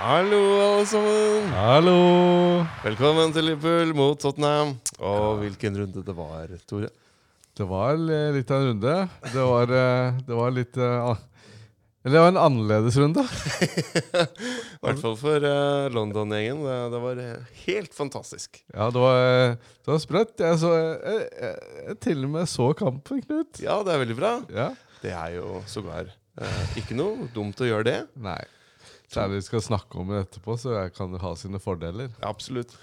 Hallo, alle sammen. Hallo! Velkommen til Liverpool mot Tottenham. Og hvilken runde det var, Tore. Det var litt av en runde. Det var, eh, det var litt eh, Eller det var en annerledes runde. I hvert fall for eh, London-gjengen. Det, det var eh, helt fantastisk. Ja, det var, eh, det var sprøtt. Jeg, så, jeg, jeg, jeg til og med så kampen, Knut. Ja, det er veldig bra. Ja? Det er jo sågar eh, ikke noe dumt å gjøre det. Nei. Særlig vi skal snakke om det etterpå, så jeg kan ha sine fordeler. Absolutt.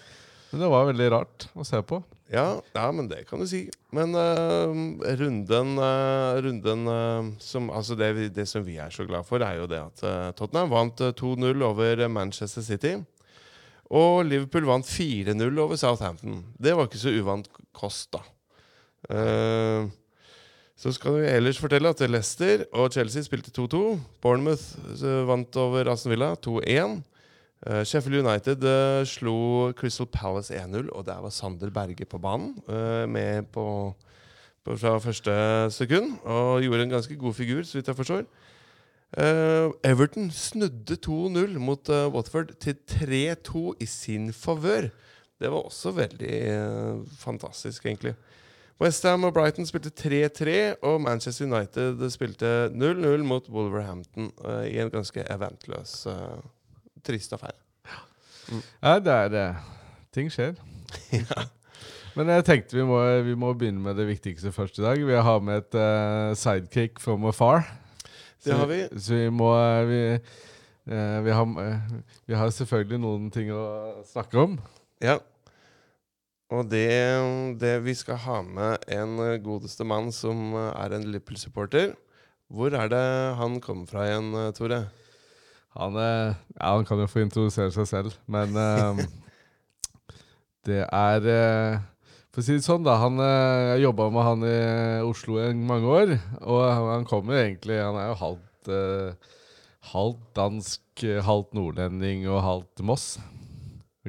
Men det var veldig rart å se på. Ja, ja, men det kan du si. Men uh, runden, uh, runden uh, som, altså det, vi- det som vi er så glad for, er jo det at Tottenham vant eh, 2-0 over Manchester City. Og Liverpool vant 4-0 over Southampton. Det var ikke så uvant kost, da. Eh, så skal vi ellers fortelle at Leicester og Chelsea spilte 2-2. Bournemouth eh, vant over Aston Villa 2-1. Uh, Sheffield United uh, slo Crystal Palace 1-0, og der var Sander Berge på banen. uh, med på, på fra første sekund, og gjorde en ganske god figur, så vidt jeg forstår. Eh, Everton snudde 2-0 mot eh, Watford til 3-2 i sin favør. Det var også veldig eh, fantastisk, egentlig. Westham og Brighton spilte 3-3, og Manchester United spilte 0-0 mot Wolverhampton uh, i en ganske eventløs uh, trist affære. Ja, det er det. Ting skjer. Men jeg tenkte vi må, vi må begynne med det viktigste først i dag. Vi har med et uh, sidekick from afar. Det har vi. Så vi må eh, vi, eh, vi, har, eh, vi har selvfølgelig noen ting å snakke om. Ja. Og det, det Vi skal ha med en eh, godeste mann som eh, er en Liverpool-supporter. Hvor er det han kommer fra igjen, eh, Tore? Han, ja, han kan jo få introdusere seg selv, men det er For å si det sånn, da. Han, jeg jobba med han i Oslo i mange år, og han kommer egentlig Han er jo halvt, halvt dansk, halvt nordlending og halvt Moss.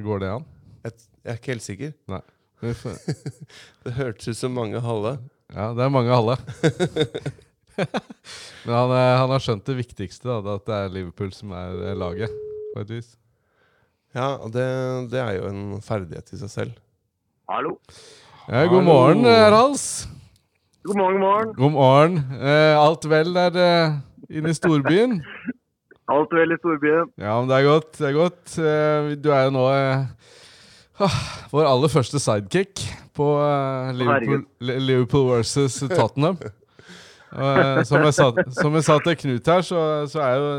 Går det an? Jeg, jeg er ikke helt sikker. Nei. Det hørtes ut som mange halve. Ja, det er mange halve. Men han, er, han har skjønt det viktigste, da, at det er Liverpool som er eh, laget, på et vis. Ja, og det, det er jo en ferdighet i seg selv. Hallo. Ja, god Hallo. morgen, eh, Rals. God morgen, god morgen. God morgen. Eh, alt vel der eh, inne i storbyen? Alt vel i storbyen. Ja, men det er godt. det er godt. Eh, du er jo nå eh, vår aller første sidekick på eh, Liverpool, Li- Liverpool versus Tottenham. Og, eh, som, jeg sa, som jeg sa til Knut her, så, så er jo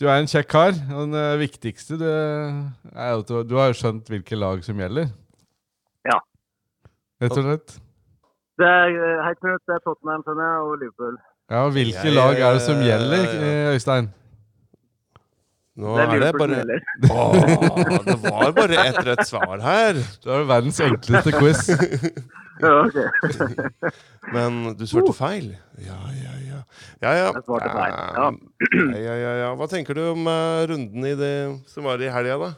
du er en kjekk kar. Og det viktigste du, er jo at du, du har jo skjønt hvilke lag som gjelder. Ja. Rett og slett. Det er helt Hei, Knut. Det er Tottenham, skjønner jeg, og Liverpool. Ja, Hvilke ja, lag er det som gjelder, eh, Øystein? Nå det er er det bare. Åh, Det var bare ett rett svar her. Det er verdens enkleste quiz. Ja, ok. Men du svarte feil. Ja, ja, ja. ja, ja. Ja. Ja, ja, ja. Hva tenker du om eh, runden i det som var i helga, da?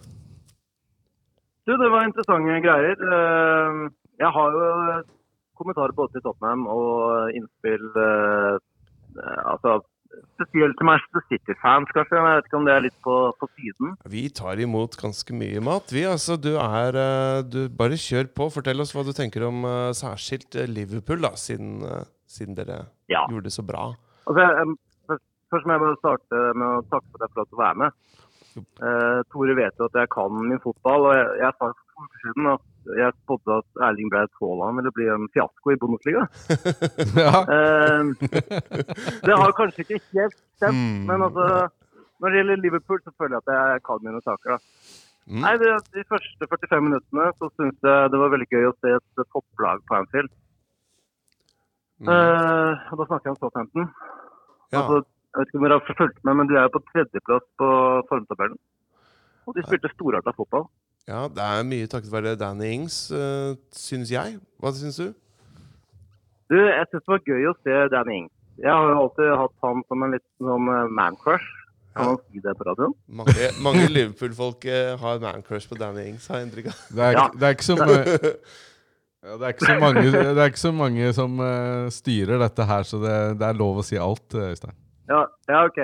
Du, det var interessante greier. Eh, Jeg har jo kommentarer både til Tottenham og innspill eh, eh, Altså spesielt til Manchester City-fans, kanskje. Jeg vet ikke om det er litt på, på siden. Vi tar imot ganske mye mat, vi. Altså, du er eh, Du bare kjør på. Fortell oss hva du tenker om eh, særskilt eh, Liverpool, da, siden, siden dere Ja. gjorde det så bra. Altså, jeg, først må jeg bare starte med å takke for at jeg får lov til å være med. Eh, Tore vet jo at jeg kan min fotball, og jeg, jeg sa for uker siden at jeg spådde at Erling Braut Haaland ville bli en fiasko i Bundesliga. Ja. Eh, det har kanskje ikke helt stemt, Mm. men altså, når det gjelder Liverpool, så føler jeg at jeg kan mine saker. da. Mm. Nei, det, De første 45 minuttene så syns jeg det var veldig gøy å se et topplag på Anfield. Mm. Eh, og da snakker jeg om Southampton. Ja. Altså, jeg vet ikke om dere har fulgt med, men de er jo på tredjeplass på formtabellen. Og de spilte storarta fotball. ja, det er mye takket være Danny Ings, uh, syns jeg. Hva syns du? Du, Jeg syns det var gøy å se Danny Ings. Jeg har jo alltid hatt han som en liten sånn eh, man-crush. Kan Ja. man si det på radioen? Mange, mange Liverpool-folk eh, har man-crush på Danny Ings, har jeg inntrykk av. Det er, Ja. ikke- det er ikke så mye ja, det, er ikke så mange, det er ikke så mange som uh, styrer dette her, så det, det er lov å si alt, eh, Øystein. Ja, ja ok.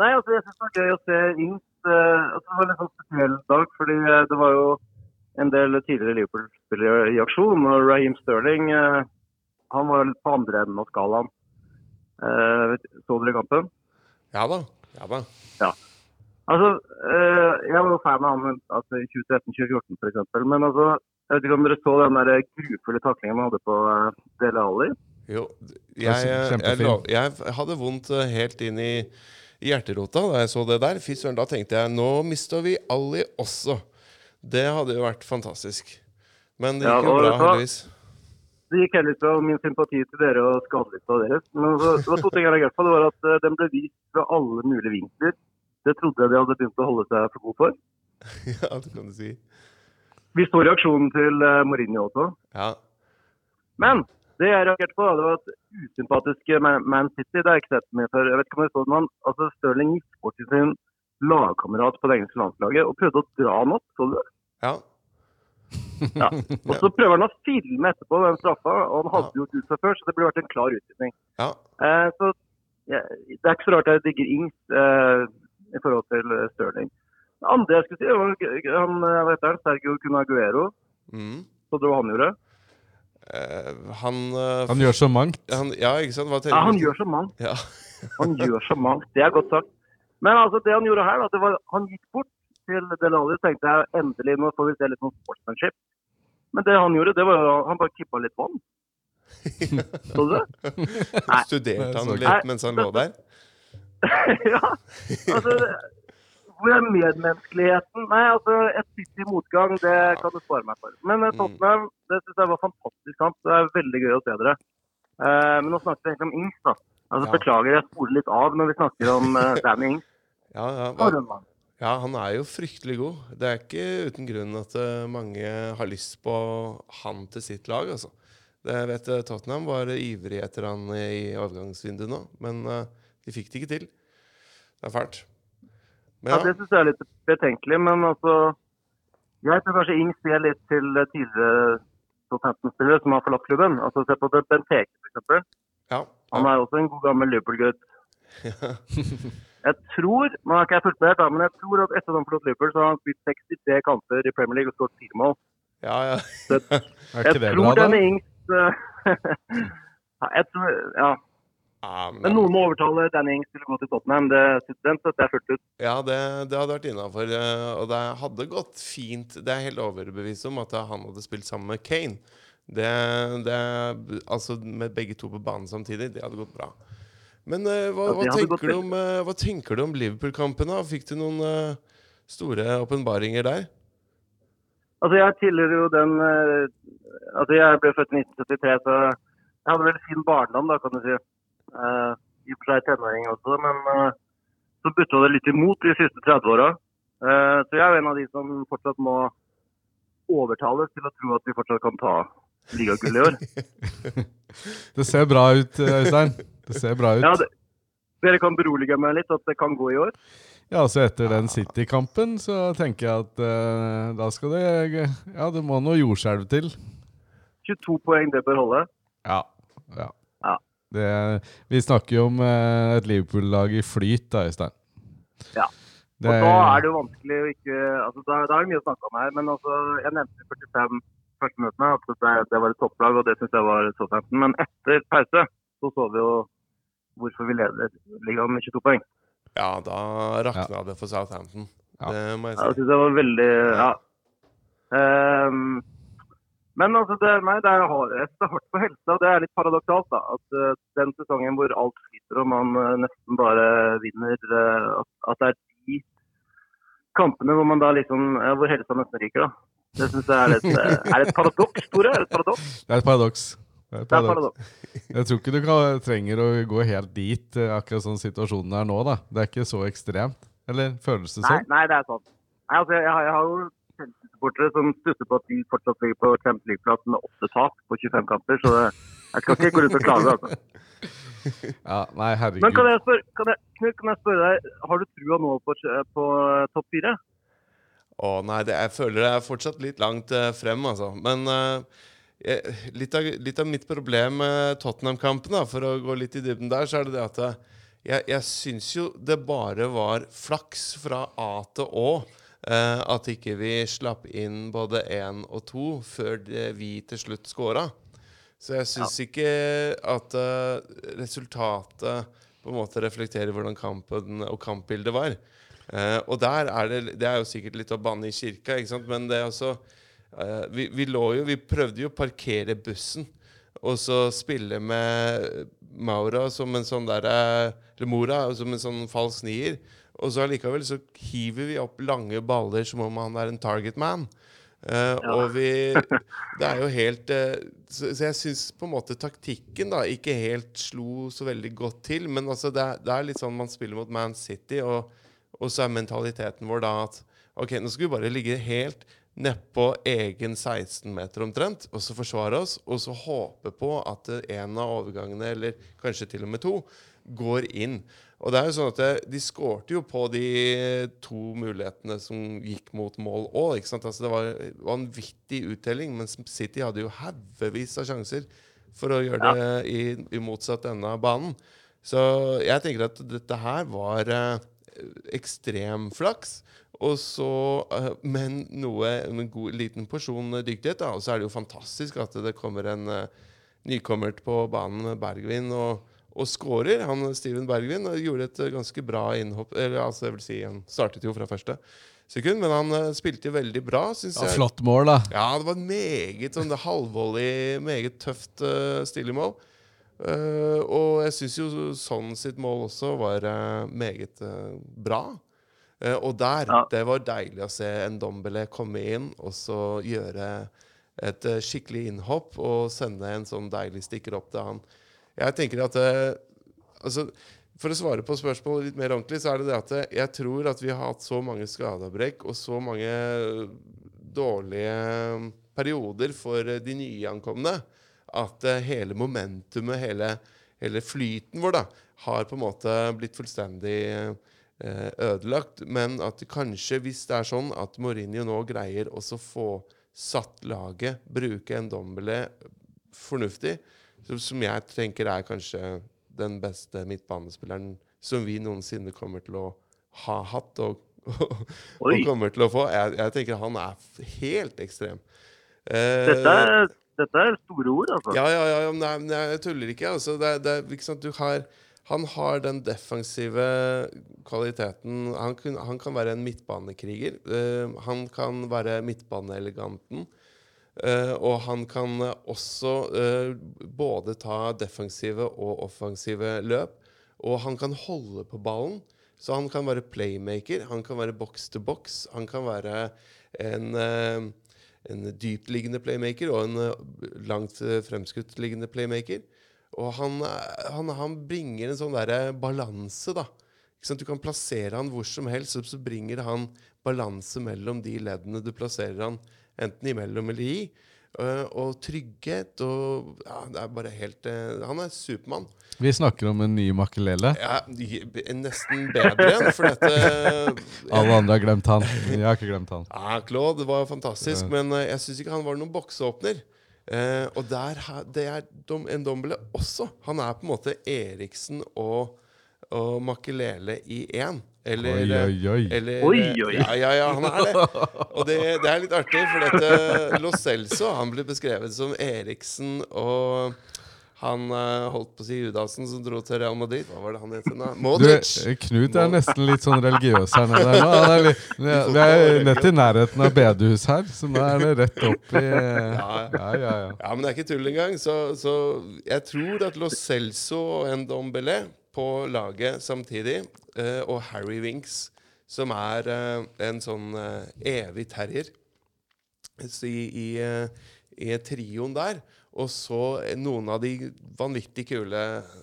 Nei, altså jeg syns det var gøy å se Ings Uh, altså, det var en sånn spesiell dag, fordi uh, det var jo en del tidligere Liverpool-spillere i aksjon. Og Raheem Sterling uh, han var litt på andre enden av skalaen. Så dere kampen? Ja da. Ja da. Ja. Altså, Jeg var jo fan av ham altså, i 2013-2014 f.eks. Men altså, jeg vet ikke om dere så den der grufulle taklingen han hadde på Dele Alli? Jo, jeg, jeg, lov- jeg hadde vondt eh, helt inn i, hjerterota da jeg så det der. Fy søren, da tenkte jeg nå mister vi Ali også. Det hadde jo vært fantastisk. Men det Ja, gikk jo bra, heldigvis. Det gikk heller fra min sympati til dere og skadelista deres. Men så, det var to ting jeg reagerte på. Det var at eh, den ble vist fra alle mulige vinkler. Det trodde jeg de hadde begynt å holde seg for god for. ja, det kan du si. Vi så reaksjonen til eh, Mourinho også. Ja. Men det jeg reagerte på, det var at usympatiske Man City det har jeg ikke sett mye før. Jeg vet ikke om jeg så den, altså Stirling gikk bort til sin lagkamerat på det engelske landslaget og prøvde å dra han opp. Så du det? ja. Ja. Og så prøver han å filme etterpå den straffa, og han hadde gjort ut seg før, så det burde vært en klar utvisning. ja. Eh, så ja, Det er ikke så rart jeg digger Ings eh, i forhold til Stirling. Det andre jeg skulle si, var han, eh, hva heter han, Sergio Cunaguero. Mm. Så det var han gjorde? Eh, han, eh, Han gjør så mangt. han Ja, ikke sant? Hva Ja, han gjør så mangt. Ja. Han gjør så mangt. Det er godt sagt. Men altså, det han gjorde her, da, det var, han gikk bort til Delali og tenkte jeg endelig nå får vi se litt sånn sportsmanship. Men det han gjorde, det var jo han bare kippa litt vann. Så du det? Studerte han litt mens han lå der? ja. Altså, medmenneskeligheten? Nei, altså, et sitt i motgang, det kan du spare meg for. Men eh, Tottenham, det synes jeg var fantastisk kamp. Det er veldig gøy å se dere. Eh, men nå snakker vi egentlig om Ings, da. Altså, Ja. Beklager, jeg spoler litt av når vi snakker om uh, Danny Ings. Ja, ja. Ja, han er jo fryktelig god. Det er ikke uten grunn at mange har lyst på han til sitt lag, altså. Det vet Tottenham var ivrig etter han i overgangsvinduet nå, men de fikk det ikke til. Det er fælt. Ja, det syns jeg er litt betenkelig, men altså Jeg tror kanskje Ings ser litt til tidligere Southampton-spillere som har forlatt klubben. Altså Se på det Benteke, f.eks. ja, Han er også en god gammel Liverpool-gutt. Jeg tror man har ikke jeg fulgt med, da, men jeg tror at etter at han forlot Liverpool, så har han spilt 63 kamper i Premier League og skåret fire mål. ja, ja. Jeg det tror denne? Ings jeg tror, ja. Ja, men, noen må overtale Danny Ings til å gå til Tottenham. Det den støtter jeg fullt ut. ja det, det hadde vært innafor. Og det hadde gått fint. Det er jeg helt overbevist om at han hadde spilt sammen med Kane. Det, det, altså med begge to på banen samtidig, det hadde gått bra. Men eh, hva, hva, tenker du om, eh, hva tenker du om Liverpool-kampen? da? Fikk du noen eh, store åpenbaringer der? Altså, jeg tilhører jo den eh, Altså, jeg ble født i 1973, så jeg hadde vel fin barndom, da, kan du si. Eh, I og for seg tenåring også, men eh, så butta det litt imot de siste 30 åra. Eh, så jeg er en av de som fortsatt må overtales til å tro at vi fortsatt kan ta ligagull i år. Det ser bra ut, Øystein. Det ser bra ut. Ja, det, dere kan berolige meg litt at det kan gå i år. Ja, så etter den City-kampen så tenker jeg at eh, da skal det Ja, det må noe jordskjelv til. 22 poeng, det bør holde. Ja. ja. Ja. Det, vi snakker jo om eh, et Liverpool-lag i flyt, da, Øystein. Ja. Det, Og da er det jo vanskelig å ikke altså Da, da er det mye å snakke om her. Men altså, jeg nevnte 45 første minuttene at det, det var et topplag, og det syns jeg var Southampton. Men etter pause så så vi jo hvorfor vi leder ligaen med 22 poeng. Ja, da rakna det for Southampton. Ja. Det må jeg Ja, det si. syns jeg var veldig Ja. Ehm, men altså, det, nei, det er, hardest. det er hardt på helsa, det er litt paradoksalt. da, At uh, den sesongen hvor alt sliter og man uh, nesten bare vinner, uh, at, at det er de kampene hvor man da liksom, hvor helsa nesten ryker. da. Det syns jeg er litt Er det et paradoks, Tore? Er det et paradoks? det er et paradoks. Det er et paradoks. Jeg tror ikke du kan, trenger å gå helt dit, akkurat sånn situasjonen er nå. da. Det er ikke så ekstremt. Eller føles det sånn? nei, det er sant. Nei, altså, jeg, jeg har jo Chelsea-supportere som stusser på at de fortsatt ligger på Champions League-plass med åtte tap på 25 kamper, så det, jeg skal ikke gå ut og klage. altså. Ja, nei, herregud. Men kan jeg spørre, kan jeg, Knut, kan jeg spørre deg, har du trua nå på, på eh, topp fire? Å nei, det, jeg føler det er fortsatt litt langt eh, frem, altså. Men eh, jeg, litt, av, litt av mitt problem med Tottenham-kampen, for å gå litt i dybden der, så er det det at eh, jeg, jeg syns jo det bare var flaks fra A til Å. eh, at ikke vi slapp inn både én og to før det, vi til slutt scora. Så jeg syns ikke at uh, resultatet på en måte reflekterer hvordan kampen og kampbildet var. Eh, og der er det Det er jo sikkert litt å banne i kirka, ikke sant? men det er også eh, vi, vi lå jo Vi prøvde jo å parkere bussen og så spille med Maura som en sånn derre Eller Mora som en sånn falsk nier. Og så allikevel så hiver vi opp lange baller som om han er en target man. Eh, Og vi Det er jo helt uh, Så, så jeg syns på en måte taktikken da ikke helt slo så veldig godt til. Men altså det, er, det er litt sånn man spiller mot Man City, og, og så er mentaliteten vår da at OK, nå skal vi bare ligge helt nedpå egen 16-meter omtrent, og så forsvare oss, og så håpe på at en av overgangene, eller kanskje til og med to, går inn. Og det er jo sånn at De skårte jo på de to mulighetene som gikk mot mål òg. Altså det var vanvittig uttelling, mens City hadde jo haugevis av sjanser for å gjøre det i, i motsatt ende av banen. Så jeg tenker at dette her var eh, ekstrem flaks. Og så, eh, men noe, en god liten porsjon dyktighet. Og så er det jo fantastisk at det kommer en eh, nykommer på banen, Bergvin, og, og scorer. Han Steven Bergvin gjorde et eh, ganske bra innhopp. Eller altså, jeg vil si, han startet jo fra første sekund, men han eh, spilte jo veldig bra, Synes Ja, jeg. flott mål, da. Ja, det var meget sånn det halvvolley, meget tøft uh, stilig mål. Eh, og jeg syns jo sånn sitt mål også var uh, meget uh, bra. Eh, og der, Ja. det var deilig å se en Dombele komme inn og så gjøre et eh, skikkelig innhopp og sende en sånn deilig stikker opp til han. Jeg tenker at eh, altså, For å svare på spørsmålet litt mer ordentlig, så er det det at eh, jeg tror at vi har hatt så mange skadeavbrekk og så mange eh, dårlige perioder for de nyankomne at hele momentumet, hele, hele flyten vår, da, har på en måte blitt fullstendig ødelagt. Men at kanskje, hvis det er sånn at Mourinho nå greier også få satt laget, bruke en Dombele fornuftig, som, jeg tenker er kanskje den beste midtbanespilleren som vi noensinne kommer til å ha hatt og, og, og kommer til å få. Jeg, jeg tenker han er helt ekstrem. Eh, Dette er, dette er store ord, altså. ja, ja, ja, men nei, jeg tuller ikke. Altså, det, det, du har, han har den defensive kvaliteten. Han, kun, han kan være en midtbanekriger. Eh, han kan være midtbaneeleganten. Eh, og han kan eh, også uh, både ta defensive og offensive løp. Og han kan holde på ballen. Så han kan være playmaker, han kan være box to box, han kan være en uh, en dyptliggende playmaker og en langt fremskuttliggende playmaker. Og han, han, han bringer en sånn derre balanse, da. Du kan plassere han hvor som helst, så bringer han balanse mellom de leddene du plasserer han enten imellom eller i. Eh, og trygghet og ja, Det er bare helt eh, Han er Supermann. Vi snakker om en ny Makelele. Ja, nesten bedre enn, for dette Alle andre har glemt han. Jeg har ikke glemt han. Ja, Claude var fantastisk, men eh, jeg syns ikke han var noen bokseåpner. Eh, og der, det er en Dombele også. Han er på en måte Eriksen og, og Makelele i én. Eller, Oi, eh, oi, oi. eller Oi, oi. Ja, ja, ja, han er det. Og det, det er litt artig, for dette Lo Celso han ble beskrevet som Eriksen og han uh, holdt på å si Judasen som dro til Real Madrid. Hva var det han het? igjen da? Du, Modric. Knut er nesten litt sånn religiøs her nede. Er litt, vi er- vi er nett i nærheten av bedehus her, så nå er det rett opp i Ja, ja, ja. Ja, men det er ikke tull engang. Så, så jeg tror at Lo Celso og Ndombele på laget samtidig, eh, og Harry Winks, som er eh, en sånn eh, evig terrier så i, i, i trioen der, og så noen av de vanvittig kule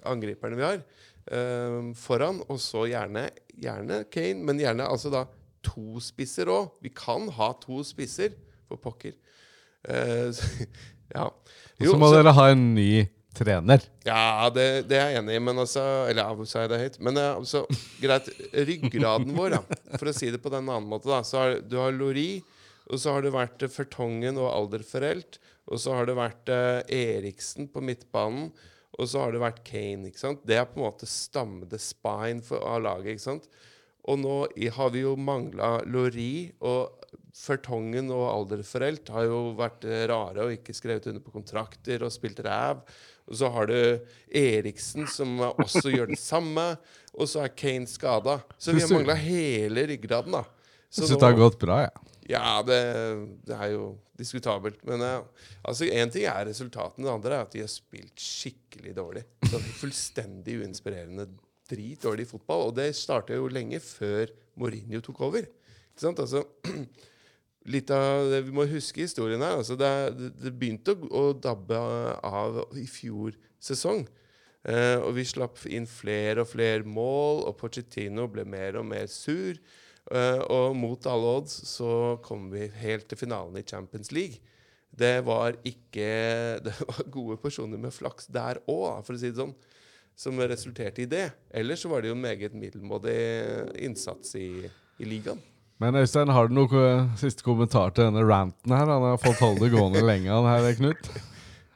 angriperne vi har eh, foran, og så gjerne, gjerne Kane, men gjerne altså da to spisser òg. Vi kan ha to spisser, for pokker. Eh, så- ja. Og så må så- dere ha en ny trener. ja, det, det er jeg enig i, men altså Eller ja, sa jeg det høyt? Men altså, greit. Ryggraden vår, da, for å si det på den annen måte, da, så har du har Lori, og så har det vært eh, Fertongen og Alderforelt, og så har det vært eh, Eriksen på midtbanen, Og så har det vært Kane. ikke sant? Det er på en måte stammede spine for, av laget. ikke sant? Og nå har vi jo mangla Lori, og Fertongen og Alderforelt har jo vært rare og ikke skrevet under på kontrakter og spilt ræv. Og så har du Eriksen, som også gjør det samme. Og så er Kane skada. Så vi har mangla hele ryggraden, da. Så Jeg syns det har gått bra, jeg. ja, det, det er jo diskutabelt. Men eh, altså, én ting er resultatene, det andre er at de har spilt skikkelig dårlig. Så det er fullstendig uinspirerende dritdårlig fotball. Og det starta jo lenge før Mourinho tok over. Ikke sant? Altså, litt av det vi må huske historien her altså det, det begynte å, å dabbe av i fjor sesong. Eh, og vi slapp inn flere og flere mål, og Pochettino ble mer og mer sur. Eh, og mot alle odds så kom vi helt til finalen i Champions League. Det var ikke Det var gode porsjoner med flaks der òg, for å si det sånn, som resulterte i det. Ellers så var det jo en meget middelmådig innsats i, i ligaen. Men Øystein, har du noen siste kommentar til denne ranten her? Han har fått holde det gående lenge, han her, Knut.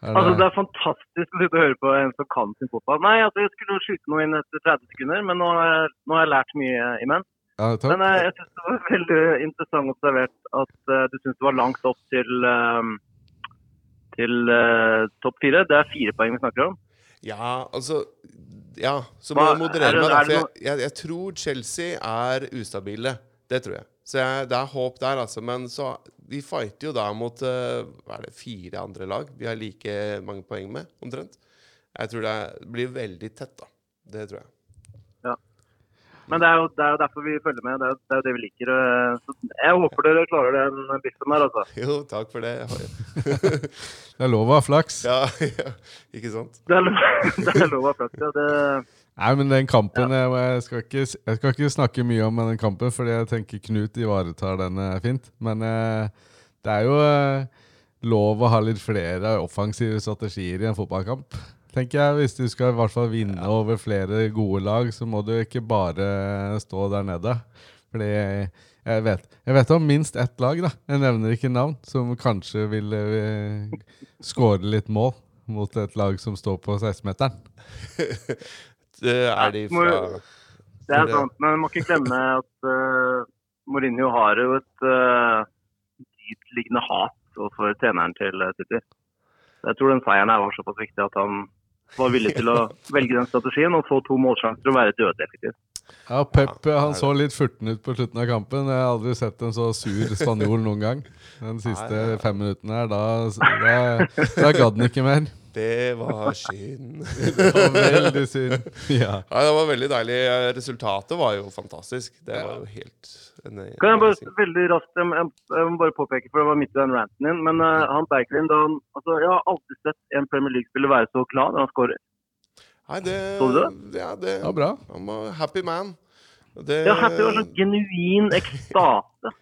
Er Altså, Det er fantastisk å sitte og høre på en som kan sin fotball. Nei, altså, jeg skulle skyte noe inn etter 30 sekunder, men nå har jeg, nå har jeg lært mye imens. ja, takk. Men jeg, jeg syns det var veldig interessant observert at uh, du syns det var langt opp til, uh, til uh, topp fire. Det er fire poeng vi snakker om. Ja, altså Ja, så må Hva- jeg moderere er meg, da. For jeg, jeg, jeg tror Chelsea er ustabile. Det tror jeg. Så jeg, det er håp der, altså. Men så Vi fighter jo da mot eh, hva er det, fire andre lag vi har like mange poeng med, omtrent. Jeg tror det blir veldig tett, da. Det tror jeg. Men det er, jo, det er jo derfor vi følger med. Det er, jo- det er jo det vi liker. eh, Så jeg håper dere klarer den biffen der, altså. Jo, takk for det. Det er lov å ha flaks. Ja, ja, ikke sant? Det er lov, det er lov å ha flaks. Ja. Det, Nei, men den kampen jeg, jeg, skal ikke, jeg skal ikke snakke mye om den kampen, fordi jeg tenker Knut ivaretar den eh, fint. Men eh, det er jo eh, lov å ha litt flere offensive strategier i en fotballkamp. Tenker jeg, Hvis du skal i hvert fall vinne over flere gode lag, så må du ikke bare stå der nede. Fordi jeg vet, jeg vet om minst ett lag, da. Jeg nevner ikke navn, som kanskje vil eh, skåre litt mål mot et lag som står på 16-meteren. Det er de fra det er sant, men man må ikke glemme at uh, Mourinho har jo et uh, dyptliggende hat overfor treneren til eh, City. Jeg tror den seieren her var såpass viktig at han var villig til å velge den strategien og få to målsjanser og være dødelig effektiv. Ja, Pep han så litt furten ut på slutten av kampen. Jeg har aldri sett en så sur spanjol noen gang. Den siste fem minuttene her, da, da, da gadd han ikke mer. Det var synd. Det var veldig synd. Ja. Ja, det var veldig deilig. Resultatet var jo fantastisk. Det var jo helt en, Kan jeg bare veldig raskt jeg, må bare påpeke, for det var midt i den ranten din, men uh, han Berklin da han, altså, Jeg har alltid sett en Premier League-spiller være så glad når han skårer. Nei, det, Så du Ja, det ja, bra. Han var happy man. Det, Ja, Happy var sånn genuin ekstase.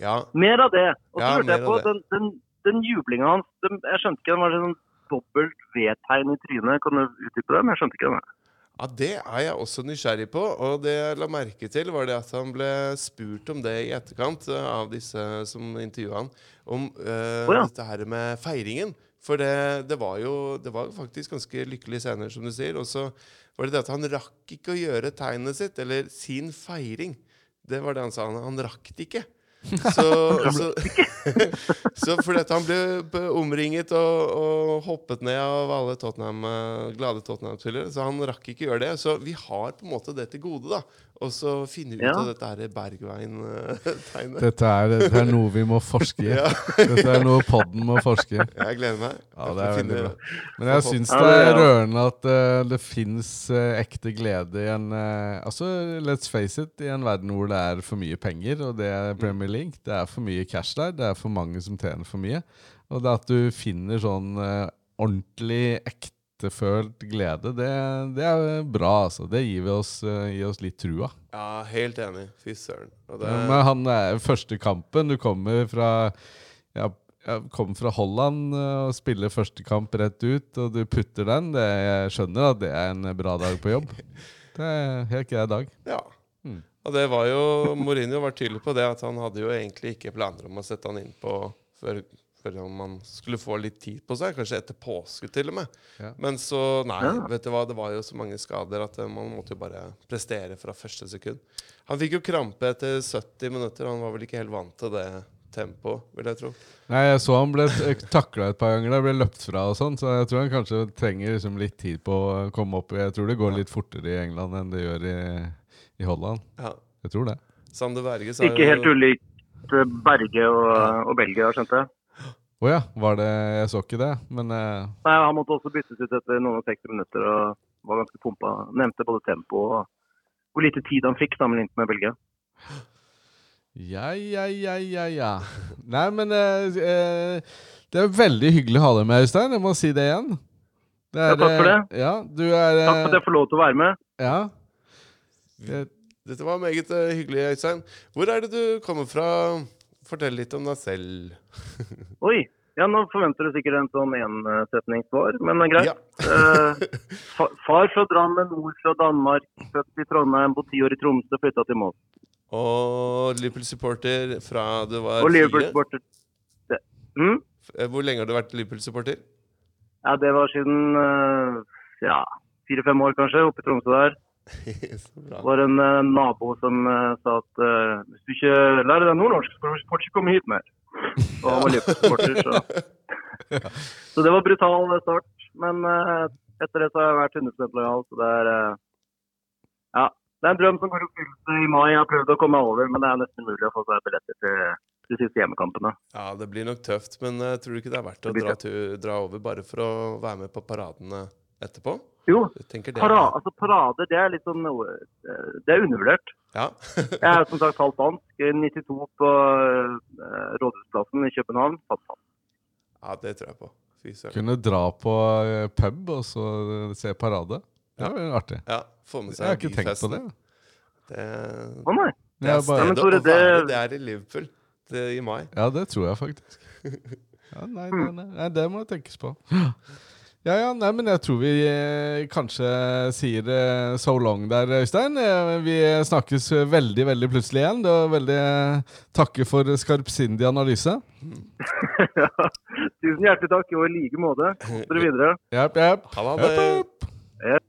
Ja, Mer av det. Og så Ja, hørte jeg på den, den, den jublinga hans. Den, jeg skjønte ikke, den var sånn dobbelt V-tegn i trynet. Kan du utdype det? Men jeg skjønte ikke det. ja, det er jeg også nysgjerrig på. Og det jeg la merke til, var det at han ble spurt om det i etterkant eh, av disse som intervjua han, om uh, oh, ja. dette her med feiringen. For det, det var jo det var faktisk ganske lykkelige scener, som du sier. Og så var det det at han rakk ikke å gjøre tegnet sitt, eller sin feiring. Det var det han sa. Han, han rakk det ikke. Så, så, så fordi han ble omringet og, og hoppet ned av alle Tottenham, eh, glade Tottenham-spillere, så han rakk ikke gjøre det. Så vi har på en måte det til gode, da. Og så finne ut Ja. av dette her Bergveien-tegnet. Dette er, dette er noe vi må forske i. Ja, Dette er noe podden må forske i. jeg gleder meg. Ja, det er veldig bra. Men jeg syns det det er rørende at uh, det fins ekte glede i en uh, Altså, let's face it, i en verden hvor det er for mye penger, og det er Premier League, det er for mye cash der, det er for mange som tjener for mye. Og det at du finner sånn ordentlig ordentlig ektefølt glede, det, det er bra, altså. Det gir, vi oss, eh, gir oss litt trua. Ja, helt enig. Fy søren. Det, Men han er første kampen. Du kommer fra ja, jeg kommer fra Holland eh, og spiller første kamp rett ut, og du putter den. Det, jeg skjønner at det er en bra dag på jobb. Det er helt grei dag. ja. Mm. Og det var jo Mourinho var tydelig på det, at han hadde jo egentlig ikke planer om å sette han inn på før, føler om man skulle få litt tid på seg. Kanskje etter påske, til og med. Ja. Men så, nei, Ja. vet du hva, det var jo så mange skader at eh, man måtte jo bare prestere fra første sekund. Han fikk jo krampe etter 70 minutter. Han var vel ikke helt vant til det tempoet, vil jeg tro. Nei, jeg så han ble takla et par ganger. Da ble løpt fra og sånn, så jeg tror han kanskje trenger liksom litt tid på å komme opp. Jeg tror det går litt fortere i England enn det gjør i, i Holland. Ja. Jeg tror det. Berge Ikke helt ulikt eh, Berge og, og Belgia, skjønte jeg. Å ja, var det Jeg så ikke det, men eh, Nei, Han måtte også byttes ut etter noen og 60 minutter og var ganske pumpa. Nevnte både tempo og hvor lite tid han fikk sammenlignet med Belgia. Ja, ja, ja, ja, ja. Nei, men eh, eh, det er veldig hyggelig å ha deg med, Øystein. Jeg må si det igjen. Det Ja, takk for det. eh, Ja, du er Takk for at eh, jeg får lov til å være med. Ja. Det, Dette var meget eh, hyggelig, Øystein. Hvor er det du kommer fra? Fortell litt om deg selv. Oi. Ja, nå forventer du sikkert en sånn ensetningssvar, men det er greit. Ja. Eh, fa far fra Drammen, mor fra Danmark, født i Trondheim, bodd ti år i Tromsø, flytta til Moss. Og Liverpool-supporter fra du var Og. Liverpool-supporter Mm? Eh, Hvor lenge har du vært Liverpool-supporter? Ja, det var siden eh, ja, fire-fem år kanskje, oppe i Tromsø der. Det var en uh, nabo som uh, sa at uh, hvis du ikke lærer deg nordnorsk, så får du ikke komme hit mer. Og han var Liverpool-supporter, så. så det var brutal start. Men etter det så har jeg vært 100 lojal, så det er Ja. Det er en drøm som går i oppfyllelse i mai. Jeg har prøvd å komme meg over, men det er nesten umulig å få seg billetter til de siste hjemmekampene. Ja, det blir nok tøft, men tror du ikke det er verdt å dra, dra over bare for å være med på paradene etterpå? Jo, para, altså parade det er litt sånn eh, Det er undervurdert. Ja. Jeg er som sagt halvt dansk. 92 på eh, Rådhusplassen i København. Fantastisk. ja, det tror jeg på. Kunne dra på eh, pub og så eh, se parade. Det er artig. Ja, få med seg Jeg har ikke tenkt på det. Det, Å nei. det er Ja, men stedet Tore, å være. det- Det er i Liverpool det, i mai. ja, det tror jeg faktisk. Ja, nei, nei, nei, nei, det må tenkes på. Ja, ja, nei, men jeg tror vi eh, kanskje sier eh, so long der, Øystein. Eh, vi snakkes veldig, veldig plutselig igjen. Det var veldig eh, Takke for skarpsindig analyse. Tusen hjertelig takk, og i like måte. Dere videre. Jepp, jepp. Han Jepp, hadde jepp.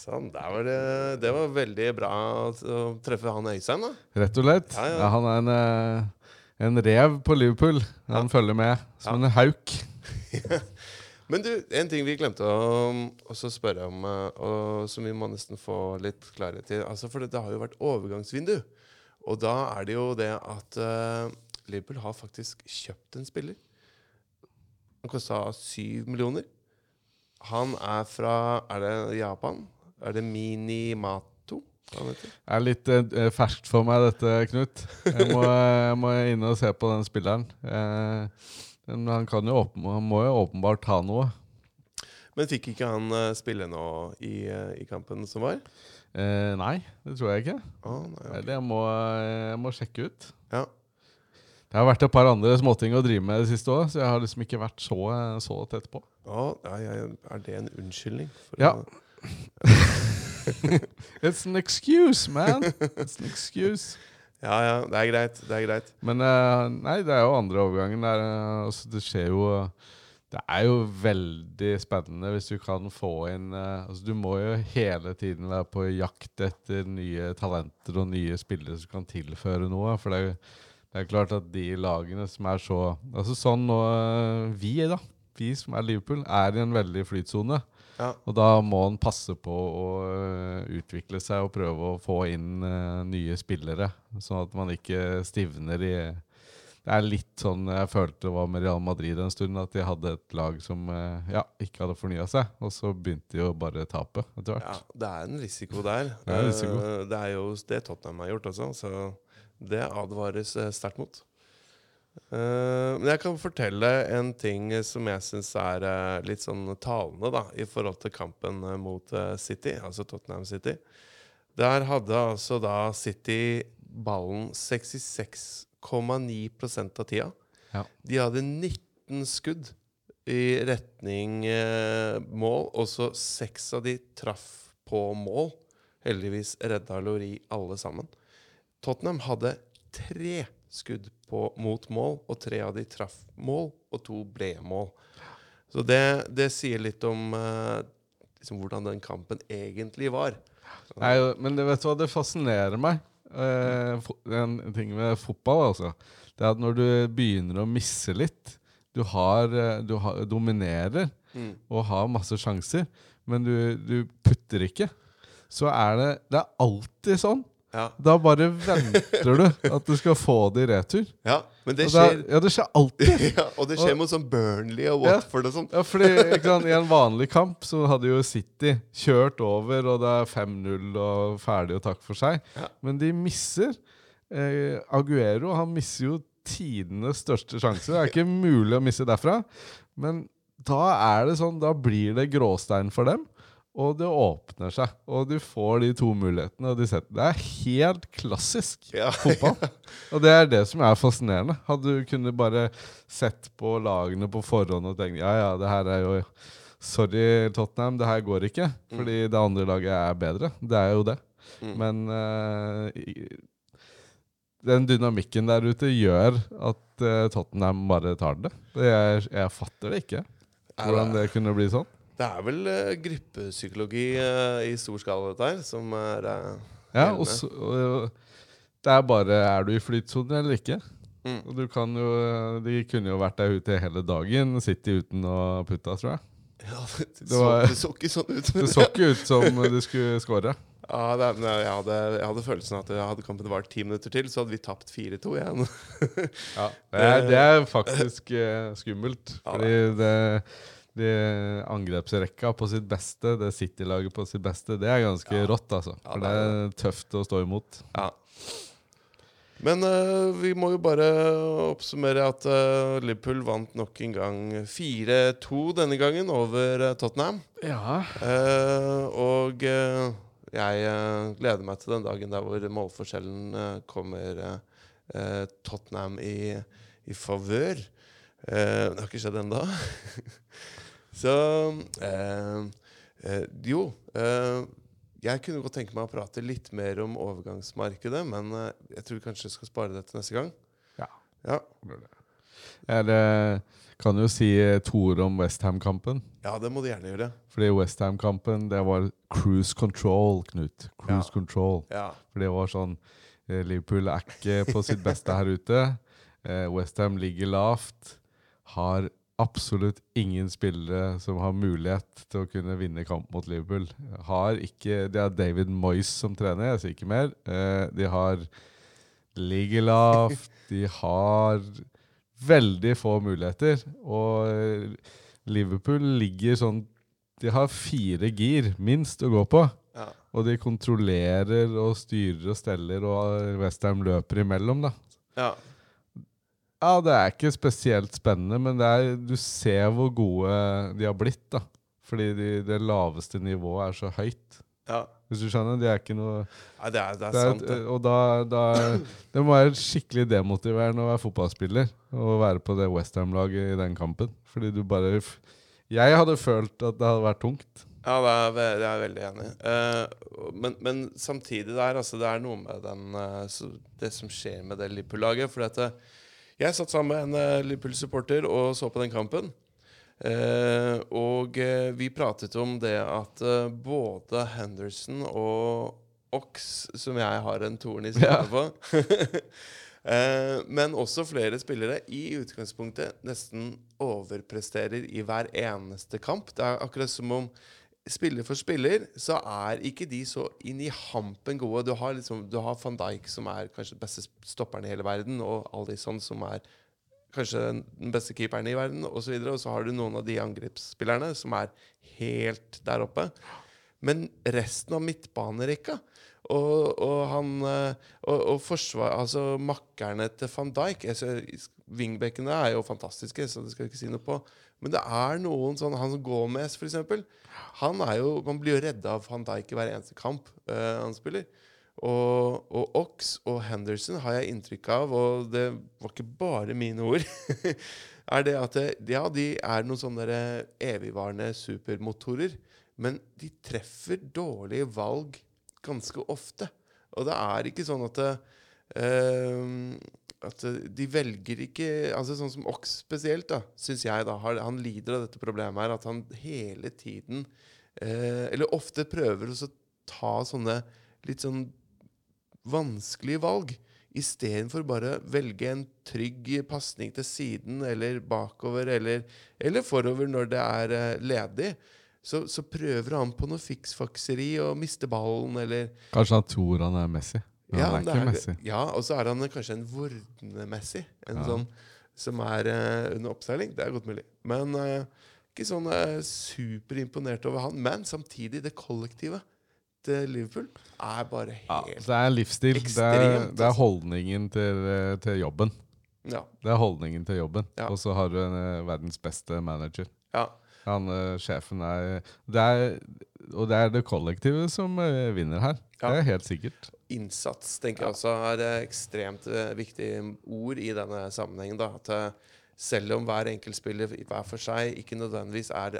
Sånn, der var det, det var veldig bra å treffe han Øystein, da. Rett og slett. Ja, ja. Ja, han er en, eh, en rev på Liverpool. Han følger med som en hauk. Men du, en ting vi glemte å spørre om, eh, og som vi må nesten få litt klarhet i. Altså, for det, det har jo vært overgangsvindu. Og da er det jo det at uh, Liverpool har faktisk kjøpt en spiller. Han kosta syv millioner. Han er fra Er det Japan? Er det Minimato? Det er litt uh, ferskt for meg, dette, Knut. Jeg må, jeg må inn og se på den spilleren. Eh, men han, kan jo han må jo åpenbart ha noe. Men fikk ikke han uh, spille nå i, uh, i kampen som var? Eh, nei, det tror jeg ikke. Oh, nei, okay. Eller jeg må, jeg må sjekke ut. Ja. Det har vært et par andre småting å drive med det siste òg, så jeg har liksom ikke vært så, så tett på. Oh, ja, ja, er det en unnskyldning? Ja. å- It's an excuse, man! It's an excuse. Ja, ja, det er greit. Det er greit. Men eh, nei, det er jo andre overgangen. Der, eh, altså, det skjer jo Det er jo veldig spennende hvis du kan få inn eh, altså, Du må jo hele tiden være på jakt etter nye talenter og nye spillere som kan tilføre noe. For det er, det er klart at de lagene som er så Altså sånn nå Vi, da. Vi som er Liverpool, er i en veldig flytsone. Ja. Og da må han passe på å øh, utvikle seg og prøve å få inn øh, nye spillere, sånn at man ikke stivner i Det er litt sånn jeg følte det var med Real Madrid en stund, at de hadde et lag som øh, ja, ikke hadde fornya seg, og så begynte de å bare tape etter hvert. ja, det er en risiko der. Det er risiko. Eh, Det er jo det Tottenham har gjort også, så det advares eh, sterkt mot. Eh, men jeg kan fortelle en ting som jeg syns er eh, litt sånn talende da, i forhold til kampen eh, mot City, altså Tottenham City. Der hadde altså da City ballen 66,9 av tida. Ja. De hadde 19 skudd i retning mål, og så seks av de traff på mål. Heldigvis redda Lori alle sammen. Tottenham hadde tre skudd på, mot mål, og tre av de traff mål, og to ble mål. Så det, det sier litt om uh, liksom hvordan den kampen egentlig var. Nei, men det, vet du hva, det fascinerer meg. Uh, en ting med fotball, altså. Det er at når du begynner å misse litt Du, har, eh, du har, dominerer Mm. og har masse sjanser, men du, du putter ikke. Så er det Det er alltid sånn. Ja, Da bare venter du at du skal få det i retur. ja men det skjer er- skjer ja, det skjer alltid. ja, Og det skjer mot sånn Burnley og Watford og sånn. Ja, fordi sant, I en vanlig kamp så hadde jo City kjørt over, og det er 5-0 og ferdig og takk for seg. Ja. Men de misser. Eh, Aguero han misser jo tidenes største sjanse. Det er ikke mulig å misse derfra. Men da er det sånn, da blir det gråstein for dem. Og det åpner seg, og du får de to mulighetene. Og de setter. Det er helt klassisk Ja. fotball. Og det er det som er fascinerende. Hadde du kunnet bare sett på lagene på forhånd og tenkt ja, ja, det her er jo Sorry, Tottenham, det her går ikke. Fordi det andre laget er bedre. Det er jo det. Mm. Men uh, den dynamikken der ute gjør at uh, Tottenham bare tar det. det jeg, jeg fatter det ikke. Hvordan det kunne bli sånn. Det er vel uh, gruppepsykologi uh, i stor skala, dette her, som er uh, Ja, og så, og, det er bare Er du i flytsonen eller ikke? Mm. Og du kan jo De kunne jo vært der ute hele dagen, sittet uten å putte, tror jeg. Ja, det, Det så, det så ikke sånn ut. Det så ikke ut som du skulle score. Ja, det, jeg, hadde, jeg hadde følelsen at hadde kampen vart ti minutter til, så hadde vi tapt 4-2 igjen. Det er, det er faktisk eh, skummelt. Ja, fordi det, det angrepsrekka på sitt beste, det City-laget på sitt beste, det er ganske Ja. rått, altså. Ja, For det det er er tøft å stå imot. Ja. Men uh, vi må jo bare oppsummere at uh, Liverpool vant nok en gang 4-2 denne gangen over uh, Tottenham. Ja. Eh, og jeg gleder meg til den dagen der hvor målforskjellen kommer Tottenham i, i favør. Eh, det har ikke skjedd ennå. Så eh, eh, Jo. eh, jeg kunne godt tenke meg å prate litt mer om overgangsmarkedet, men eh, jeg tror vi kanskje skal spare det til neste gang. Ja. Ja, Jeg kan jo si to ord om Westham-kampen. ja det må du gjerne gjøre. Fordi Westham-kampen, det var cruise control, Knut. Cruise Ja. control. Ja. For det var sånn eh, Liverpool er ikke på sitt beste her ute. Eh, Westham ligger lavt. Har absolutt ingen spillere som har mulighet til å kunne vinne kamp mot Liverpool. Har ikke, De har David Moyes som trener, jeg sier ikke mer. Eh, de har ligger. De har veldig få muligheter. Og eh, Liverpool ligger sånn De har fire gir, minst, å gå på. ja. Og de kontrollerer og styrer og steller, og Westham løper imellom, da. ja. Ja, det er ikke spesielt spennende, men det er, du ser hvor gode de har blitt, da. Fordi de, det laveste nivået er så høyt. ja. Hvis du skjønner? De er ikke noe Nei, det er, det er det er, sant, det. Og da, da Det må være skikkelig demotiverende å være fotballspiller og være på det Westham-laget i den kampen. Fordi du bare Jeg hadde følt at det hadde vært tungt. Ja, det er, det er jeg veldig enig. Eh, men, men samtidig der, altså, det er noe med den, uh, det som skjer med det Liverpool-laget. For at, eh, jeg satt sammen med en eh, Liverpool-supporter og så på den kampen. Eh, og eh, vi pratet om det at eh, både Henderson og Ox, som jeg har en torn i sida på Men også flere spillere i utgangspunktet nesten overpresterer i hver eneste kamp. Det er akkurat som om spiller for spiller, så er ikke de så inn i hampen gode. Du har, liksom, du har van Dijk, som er kanskje den beste stopperen i hele verden, og Alison, som er kanskje den beste keeperen i verden, osv. Og, så og så har du noen av de angrepsspillerne som er helt der oppe. Men resten av midtbanerekka og, og han eh, og, og forsvar, altså makkerne til van Dijk jeg Wingbackene er jo fantastiske, så det skal jeg ikke si noe på. Men det er noen sånn Han som Gomez, for eksempel. Han er jo, man blir jo redda av van Dijk i hver eneste kamp uh, han spiller. Og, og Ox og Henderson har jeg inntrykk av, og det var ikke bare mine ord, er det at det, ja, de er noen sånne evigvarende supermotorer, men de treffer dårlige valg ganske ofte. Og det er ikke sånn at det, Uh, at de velger ikke altså Sånn som Ox spesielt, da, syns jeg, da, han lider av dette problemet her. At han hele tiden uh, Eller ofte prøver å ta sånne litt sånn vanskelige valg. Istedenfor bare velge en trygg pasning til siden eller bakover eller, eller forover når det er eh, ledig. Så, så prøver han på noe fiksfakseri og mister ballen eller Kanskje han tror han er Messi. Men han er ikke er, Messi. ja, og så er han kanskje en vordende Messi. En Ja. sånn som er uh, under oppseiling. Det er godt mulig. Men uh, ikke sånn uh, superimponert over han. Men samtidig, det kollektivet til Liverpool er bare Ja, helt det er livsstil. Det er, det er holdningen til, til jobben. Ja. Det er holdningen til jobben. Ja. Og så har du en, verdens beste manager. ja. Han eh, sjefen er det, er Og det er det kollektivet som eh, vinner her. Ja. Det er helt sikkert. Innsats tenker jeg også er et ekstremt eh, viktig ord i denne sammenhengen. Da. At selv om hver enkeltspiller hver for seg ikke nødvendigvis er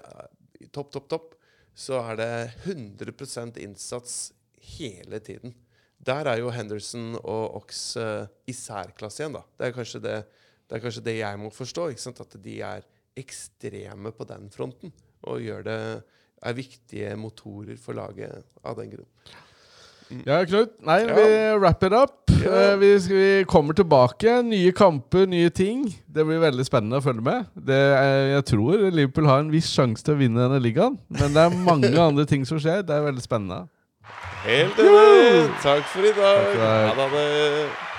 topp, topp, topp, så er det 100% innsats hele tiden. Der er jo Henderson og Ox uh, i særklasse igjen. da. Det er kanskje det, det, er kanskje det jeg må forstå. At de er ekstreme på den fronten. Og gjør det, er viktige motorer for laget av den grunn. Ja, Knut. Nei, Ja. vi wrap it up. Ja. Eh, vi, vi kommer tilbake. Nye kamper, nye ting. Det blir veldig spennende å følge med. Det er, jeg tror Liverpool har en viss sjanse til å vinne denne ligaen. Men det er mange andre ting som skjer. Det er veldig spennende. Helt enig! Takk for i dag. Ha det.